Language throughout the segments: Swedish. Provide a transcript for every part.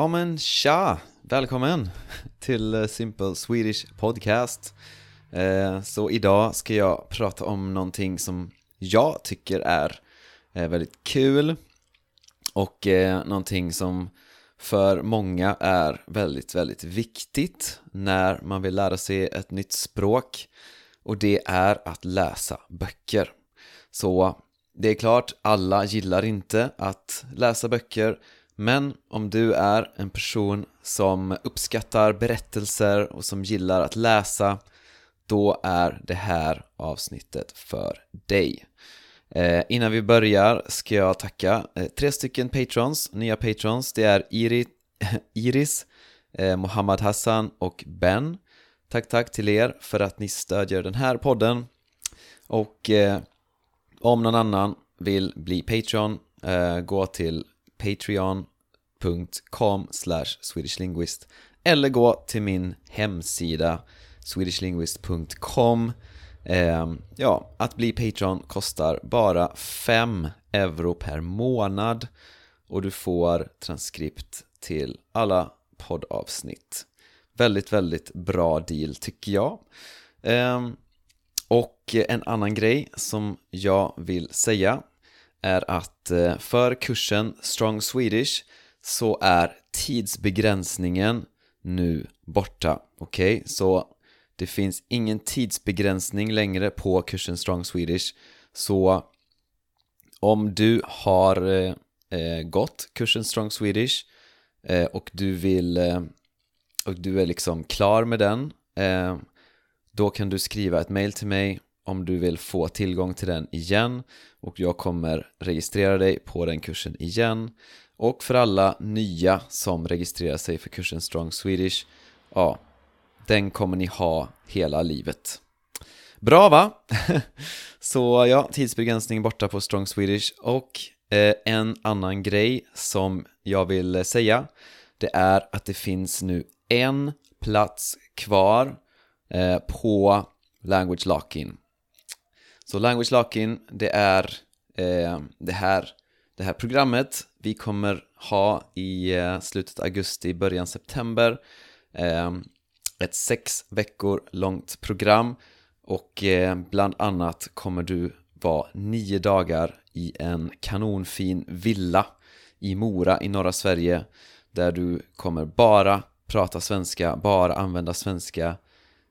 Ja men tja! Välkommen till Simple Swedish Podcast. Eh, så idag ska jag prata om någonting som jag tycker är eh, väldigt kul och eh, någonting som för många är väldigt, väldigt viktigt när man vill lära sig ett nytt språk och det är att läsa böcker. Så det är klart, alla gillar inte att läsa böcker men om du är en person som uppskattar berättelser och som gillar att läsa då är det här avsnittet för dig. Eh, innan vi börjar ska jag tacka eh, tre stycken patrons, nya patrons. Det är Iri, Iris, eh, Mohammad Hassan och Ben. Tack, tack till er för att ni stödjer den här podden. Och eh, om någon annan vill bli Patreon, eh, gå till Patreon patreon.com swedishlinguist eller gå till min hemsida swedishlinguist.com eh, Ja, att bli Patreon kostar bara 5 euro per månad och du får transkript till alla poddavsnitt. Väldigt, väldigt bra deal tycker jag. Eh, och en annan grej som jag vill säga är att eh, för kursen Strong Swedish så är tidsbegränsningen nu borta. Okej, okay? så det finns ingen tidsbegränsning längre på kursen Strong Swedish. Så om du har eh, eh, gått kursen Strong Swedish eh, och du vill eh, och du är liksom klar med den eh, då kan du skriva ett mail till mig om du vill få tillgång till den igen och jag kommer registrera dig på den kursen igen och för alla nya som registrerar sig för kursen Strong Swedish ja, den kommer ni ha hela livet. Bra va? Så ja, tidsbegränsning borta på Strong Swedish. Och eh, en annan grej som jag vill säga det är att det finns nu en plats kvar eh, på Language Lock-In. Så Language Lock-In, det är eh, det, här, det här programmet. Vi kommer ha i eh, slutet av augusti, början september ehm, Ett sex veckor långt program. Och eh, bland annat kommer du vara nio dagar i en kanonfin villa i Mora i norra Sverige där du kommer bara prata svenska, bara använda svenska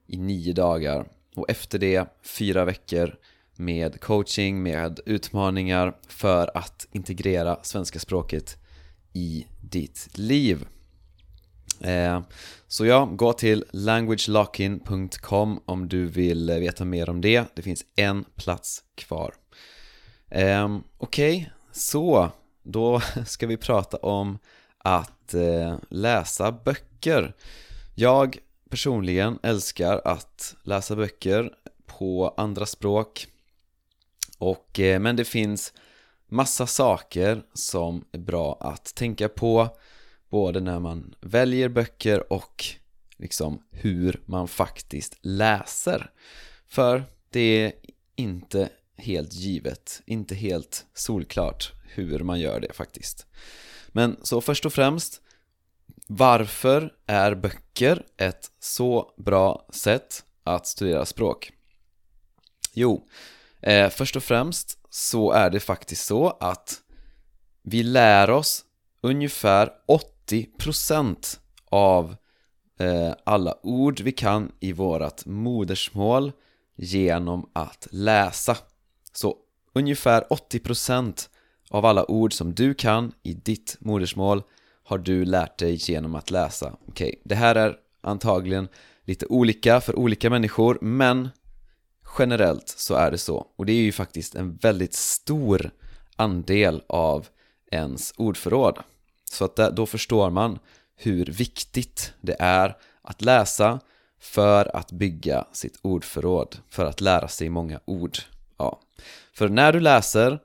i nio dagar. Och efter det, fyra veckor med coaching, med utmaningar för att integrera svenska språket i ditt liv. Eh, så ja, gå till languagelockin.com om du vill veta mer om det. Det finns en plats kvar. Ehm, okej, okay, så då ska vi prata om att eh, läsa böcker. Jag personligen älskar att läsa böcker på andra språk och, eh, men det finns massa saker som är bra att tänka på både när man väljer böcker och liksom hur man faktiskt läser. För det är inte helt givet, inte helt solklart hur man gör det faktiskt. Men så först och främst, varför är böcker ett så bra sätt att studera språk? Jo, Eh, först och främst så är det faktiskt så att vi lär oss ungefär 80% av eh, alla ord vi kan i vårt modersmål genom att läsa. Så ungefär 80% av alla ord som du kan i ditt modersmål har du lärt dig genom att läsa. Okej, okay. det här är antagligen lite olika för olika människor men Generellt så är det så, och det är ju faktiskt en väldigt stor andel av ens ordförråd. Så att eh, då förstår man hur viktigt det är att läsa för att bygga sitt ordförråd, för att lära sig många ord. Ja. För när du läser,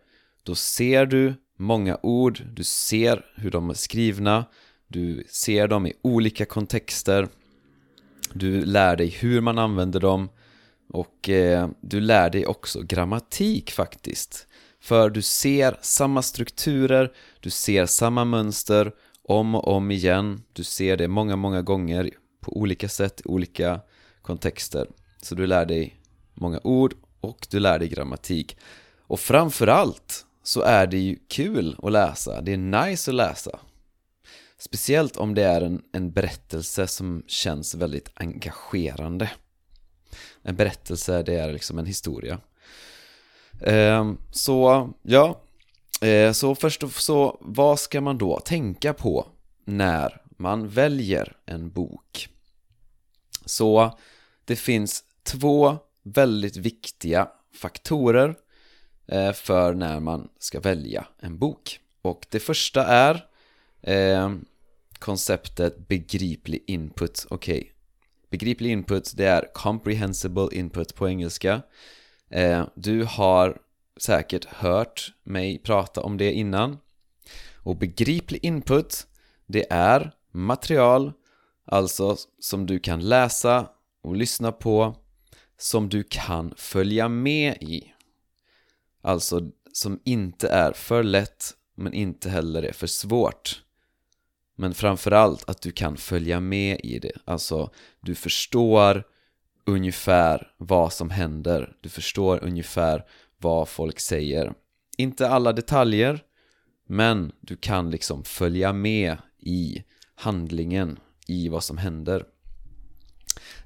då ser du många ord, du ser hur de är skrivna, du ser dem i olika kontexter, du lär dig hur man använder dem och eh, du lär dig också grammatik faktiskt. För du ser samma strukturer, du ser samma mönster om och om igen. Du ser det många, många gånger på olika sätt, i olika kontexter. Så du lär dig många ord och du lär dig grammatik. Och framförallt så är det ju kul att läsa, det är nice att läsa. Speciellt om det är en, en berättelse som känns väldigt engagerande. En berättelse, det är liksom en historia. Ehm, så, ja. Ehm, så först och så, vad ska man då tänka på när man väljer en bok? Så, det finns två väldigt viktiga faktorer eh, för när man ska välja en bok. Och det första är eh, konceptet begriplig input. Okej, okay begriplig input det är comprehensible input på engelska. Eh, du har säkert hört mig prata om det innan. Och begriplig input det är material, alltså som du kan läsa och lyssna på, som du kan följa med i. Alltså som inte är för lätt men inte heller är för svårt. Men framförallt att du kan följa med i det. Alltså, du förstår ungefär vad som händer. Du förstår ungefär vad folk säger. Inte alla detaljer, men du kan liksom följa med i handlingen, i vad som händer.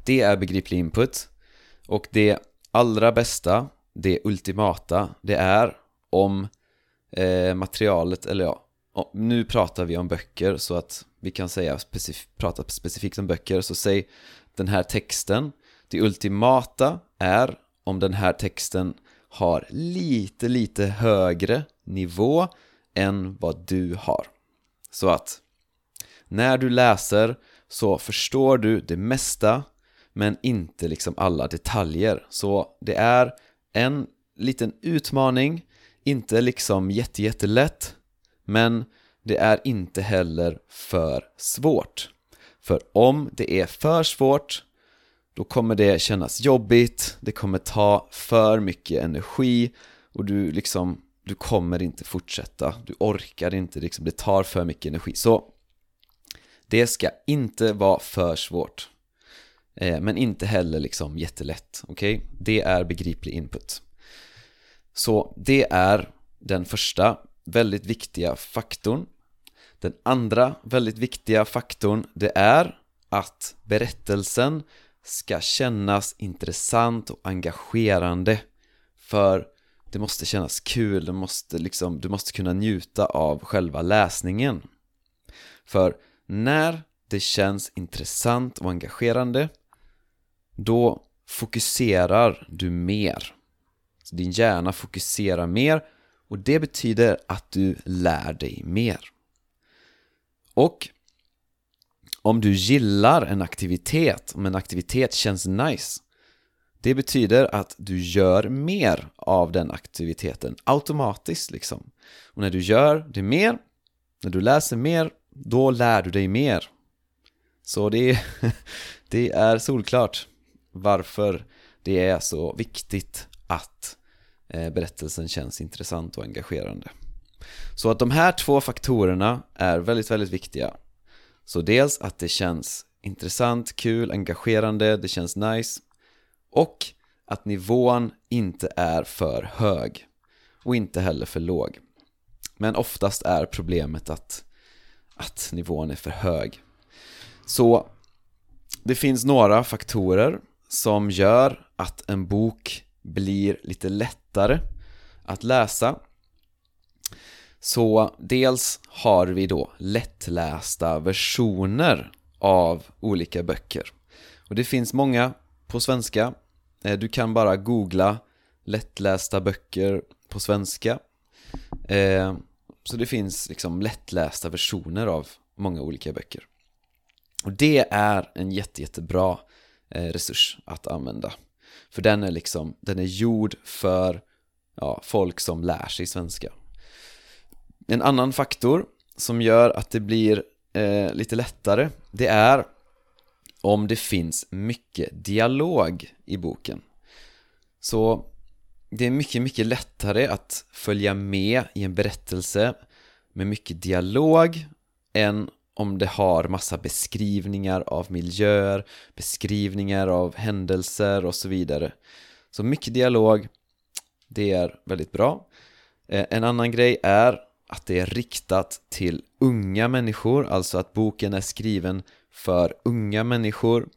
Det är begriplig input. Och det allra bästa, det ultimata, det är om eh, materialet, eller ja, nu pratar vi om böcker så att vi kan säga specif prata specifikt om böcker så säg den här texten det ultimata är om den här texten har lite, lite högre nivå än vad du har. Så att när du läser så förstår du det mesta men inte liksom alla detaljer. Så det är en liten utmaning, inte liksom jätte, jättelätt men det är inte heller för svårt. För om det är för svårt då kommer det kännas jobbigt, det kommer ta för mycket energi och du liksom, du kommer inte fortsätta, du orkar inte, liksom, det tar för mycket energi. Så det ska inte vara för svårt. Eh, men inte heller liksom jättelätt, okej? Okay? Det är begriplig input. Så det är den första väldigt viktiga faktorn. Den andra väldigt viktiga faktorn det är att berättelsen ska kännas intressant och engagerande. För det måste kännas kul, du måste liksom, du måste kunna njuta av själva läsningen. För när det känns intressant och engagerande då fokuserar du mer. Så din hjärna fokuserar mer och det betyder att du lär dig mer. Och om du gillar en aktivitet, om en aktivitet känns nice Det betyder att du gör mer av den aktiviteten automatiskt liksom. Och när du gör det mer, när du läser mer, då lär du dig mer. Så det är, det är solklart varför det är så viktigt att Eh, berättelsen känns intressant och engagerande Så att de här två faktorerna är väldigt, väldigt viktiga så dels att det känns intressant, kul, engagerande, det känns nice och att nivån inte är för hög och inte heller för låg. Men oftast är problemet att, att nivån är för hög. Så det finns några faktorer som gör att en bok blir lite lättare att läsa så dels har vi då lättlästa versioner av olika böcker. Och det finns många på svenska. Eh, du kan bara googla lättlästa böcker på svenska. Eh, så det finns liksom lättlästa versioner av många olika böcker. Och det är en jätte, jättebra eh, resurs att använda. För den är liksom, den är gjord för ja, folk som lär sig svenska. En annan faktor som gör att det blir eh, lite lättare Det är om det finns mycket dialog i boken Så det är mycket, mycket lättare att följa med i en berättelse med mycket dialog än om det har massa beskrivningar av miljöer, beskrivningar av händelser och så vidare. Så mycket dialog, det är väldigt bra. Eh, en annan grej är att det är riktat till unga människor, alltså att boken är skriven för unga människor.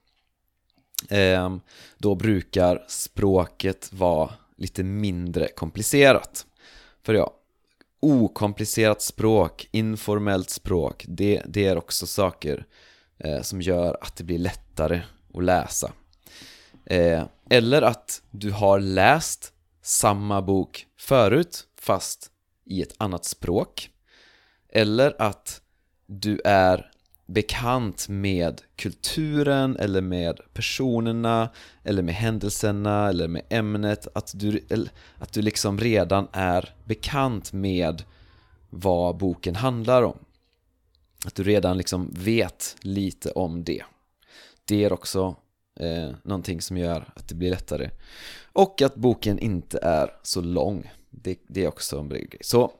Eh, då brukar språket vara lite mindre komplicerat. För ja, okomplicerat språk, informellt språk, det, det är också saker eh, som gör att det blir lättare att läsa. Eh, eller att du har läst samma bok förut, fast i ett annat språk. Eller att du är bekant med kulturen eller med personerna eller med händelserna eller med ämnet att du, att du liksom redan är bekant med vad boken handlar om. Att du redan liksom vet lite om det. Det är också eh, någonting som gör att det blir lättare. Och att boken inte är så lång. Det, det är också en grej. Så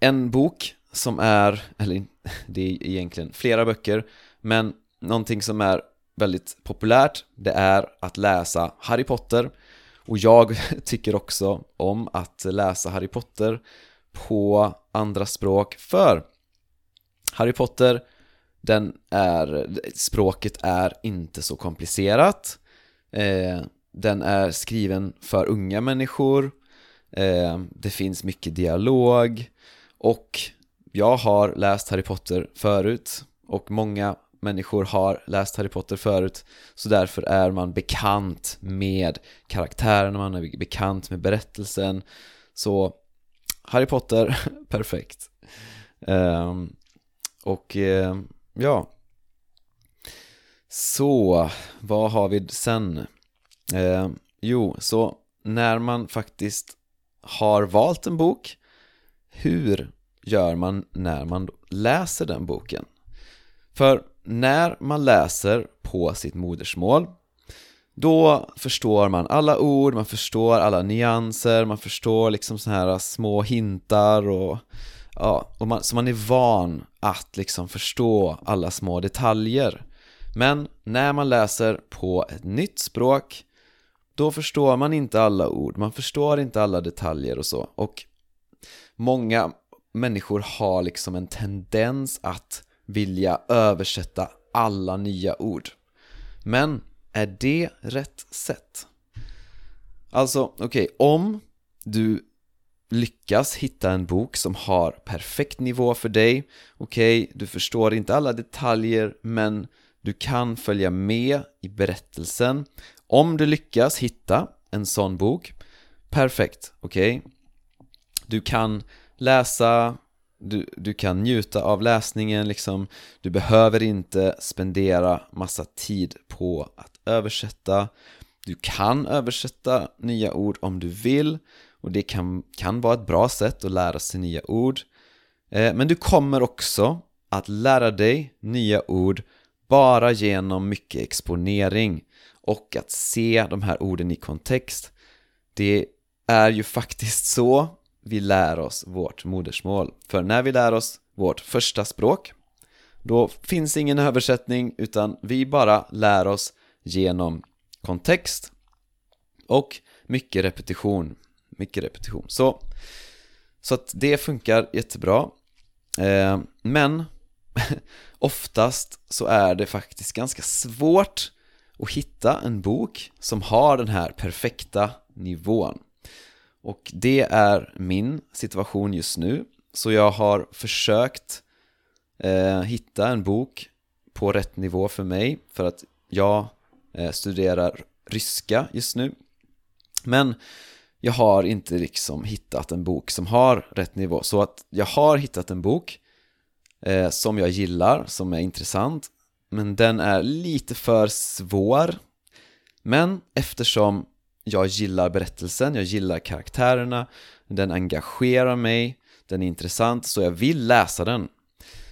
en bok som är, eller det är egentligen flera böcker, men någonting som är väldigt populärt, det är att läsa Harry Potter. Och jag tycker också om att läsa Harry Potter på andra språk, för Harry Potter, den är, språket är inte så komplicerat. Eh, den är skriven för unga människor. Eh, det finns mycket dialog. Och jag har läst Harry Potter förut och många människor har läst Harry Potter förut så därför är man bekant med karaktärerna, man är bekant med berättelsen. Så Harry Potter, perfekt. Um, och um, ja. Så, vad har vi sen? Uh, jo, så när man faktiskt har valt en bok hur gör man när man läser den boken? För när man läser på sitt modersmål då förstår man alla ord, man förstår alla nyanser, man förstår liksom såna här små hintar och ja, och man, så man är van att liksom förstå alla små detaljer. Men när man läser på ett nytt språk då förstår man inte alla ord, man förstår inte alla detaljer och så och många människor har liksom en tendens att vilja översätta alla nya ord. Men är det rätt sätt? Alltså, okej, okay, om du lyckas hitta en bok som har perfekt nivå för dig Okej, okay, du förstår inte alla detaljer men du kan följa med i berättelsen Om du lyckas hitta en sån bok Perfekt, okej okay? Du kan läsa, du, du kan njuta av läsningen liksom Du behöver inte spendera massa tid på att översätta. Du kan översätta nya ord om du vill och det kan, kan vara ett bra sätt att lära sig nya ord. Eh, Men du kommer också att lära dig nya ord bara genom mycket exponering och att se de här orden i kontext. Det är ju faktiskt så vi lär oss vårt modersmål. För när vi lär oss vårt första språk, då finns ingen översättning utan vi bara lär oss genom kontext och mycket repetition. Mycket repetition. Så, så att det funkar jättebra. Eh, men oftast så är det faktiskt ganska svårt att hitta en bok som har den här perfekta nivån. Och det är min situation just nu. Så jag har försökt eh, hitta en bok på rätt nivå för mig för att jag eh, studerar ryska just nu. Men jag har inte liksom hittat en bok som har rätt nivå. Så att jag har hittat en bok eh, som jag gillar, som är intressant. Men den är lite för svår. Men eftersom jag gillar berättelsen, jag gillar karaktärerna, den engagerar mig, den är intressant, så jag vill läsa den.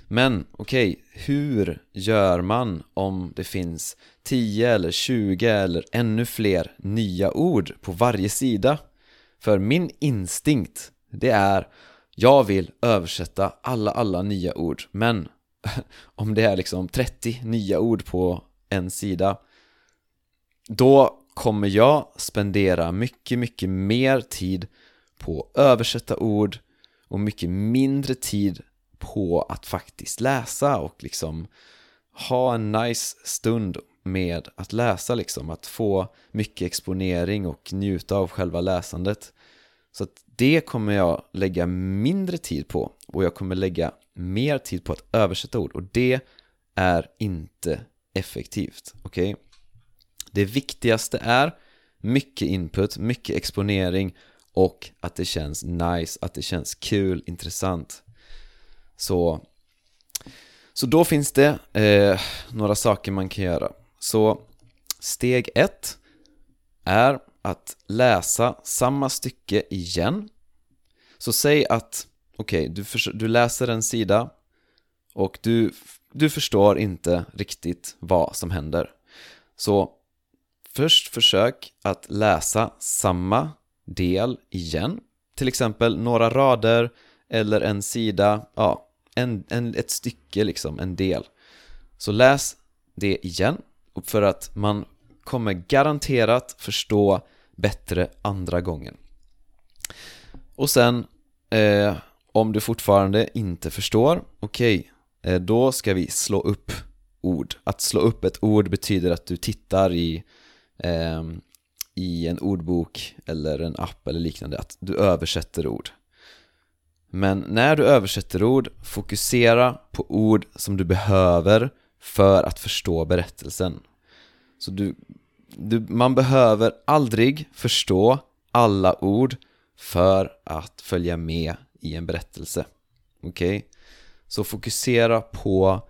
Men okej, okay, hur gör man om det finns 10 eller 20 eller ännu fler nya ord på varje sida? För min instinkt, det är jag vill översätta alla, alla nya ord Men om det är liksom 30 nya ord på en sida då kommer jag spendera mycket, mycket mer tid på att översätta ord och mycket mindre tid på att faktiskt läsa och liksom ha en nice stund med att läsa liksom, att få mycket exponering och njuta av själva läsandet. Så att det kommer jag lägga mindre tid på och jag kommer lägga mer tid på att översätta ord och det är inte effektivt, okej? Okay? Det viktigaste är mycket input, mycket exponering och att det känns nice, att det känns kul, intressant. Så, så då finns det eh, några saker man kan göra. Så steg ett är att läsa samma stycke igen. Så säg att, okej, okay, du, du läser en sida och du, du förstår inte riktigt vad som händer. Så först försök att läsa samma del igen. Till exempel några rader eller en sida, ja, en, en, ett stycke liksom, en del. Så läs det igen för att man kommer garanterat förstå bättre andra gången. Och sen, eh, om du fortfarande inte förstår, okej, okay, eh, då ska vi slå upp ord. Att slå upp ett ord betyder att du tittar i, eh, i en ordbok eller en app eller liknande, att du översätter ord. Men när du översätter ord, fokusera på ord som du behöver för att förstå berättelsen. Så du, du, man behöver aldrig förstå alla ord för att följa med i en berättelse. Okej? Okay? Så fokusera på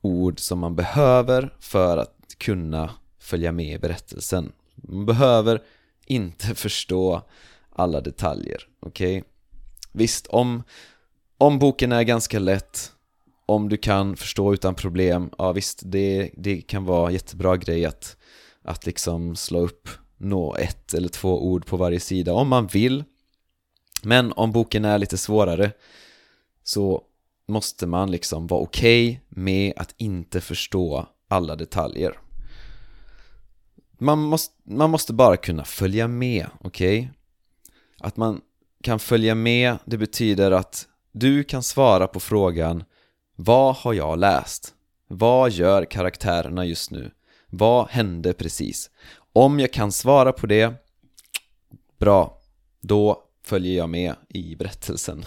ord som man behöver för att kunna följa med i berättelsen. Man behöver inte förstå alla detaljer, okej? Okay? Visst, om, om boken är ganska lätt om du kan förstå utan problem, ja visst, det, det kan vara jättebra grej att, att liksom slå upp nå ett eller två ord på varje sida om man vill. Men om boken är lite svårare så måste man liksom vara okej okay med att inte förstå alla detaljer. Man måste, man måste bara kunna följa med, okej? Okay? Att man kan följa med, det betyder att du kan svara på frågan Vad har jag läst? Vad gör karaktärerna just nu? Vad hände precis? Om jag kan svara på det Bra, då följer jag med i berättelsen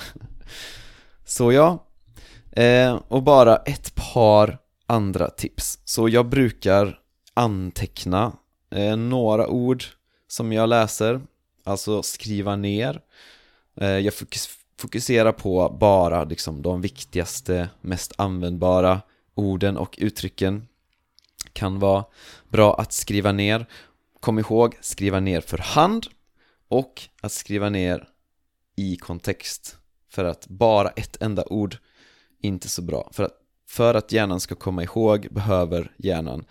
Så ja, eh, och bara ett par andra tips Så jag brukar anteckna eh, några ord som jag läser Alltså skriva ner. Eh, jag fokuserar på bara liksom de viktigaste, mest användbara orden och uttrycken. Kan vara bra att skriva ner. Kom ihåg, skriva ner för hand och att skriva ner i kontext. För att bara ett enda ord inte så bra. För att, för att hjärnan ska komma ihåg behöver hjärnan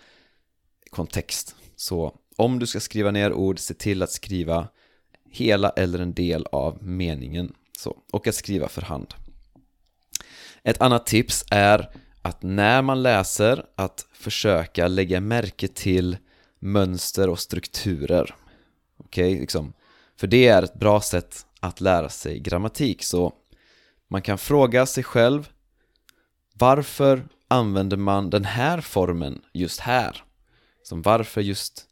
kontext så om du ska skriva ner ord, se till att skriva hela eller en del av meningen så, och att skriva för hand. Ett annat tips är att när man läser att försöka lägga märke till mönster och strukturer. Okej, okay, liksom. För det är ett bra sätt att lära sig grammatik så man kan fråga sig själv varför använder man den här formen just här? Som varför just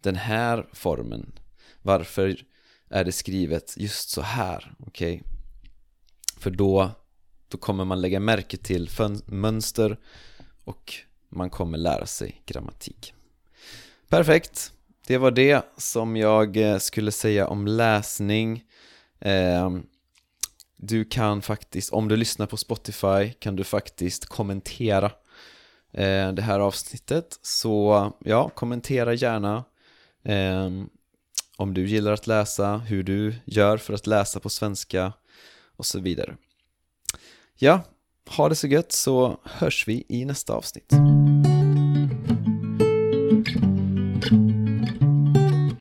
den här formen? Varför är det skrivet just så här, okej? Okay? För då, då kommer man lägga märke till mönster och man kommer lära sig grammatik. Perfekt, det var det som jag eh, skulle säga om läsning. Ehm, du kan faktiskt, om du lyssnar på Spotify, kan du faktiskt kommentera Eh, det här avsnittet. Så ja, kommentera gärna ehm, om du gillar att läsa, hur du gör för att läsa på svenska och så vidare. Ja, ha det så gött så hörs vi i nästa avsnitt.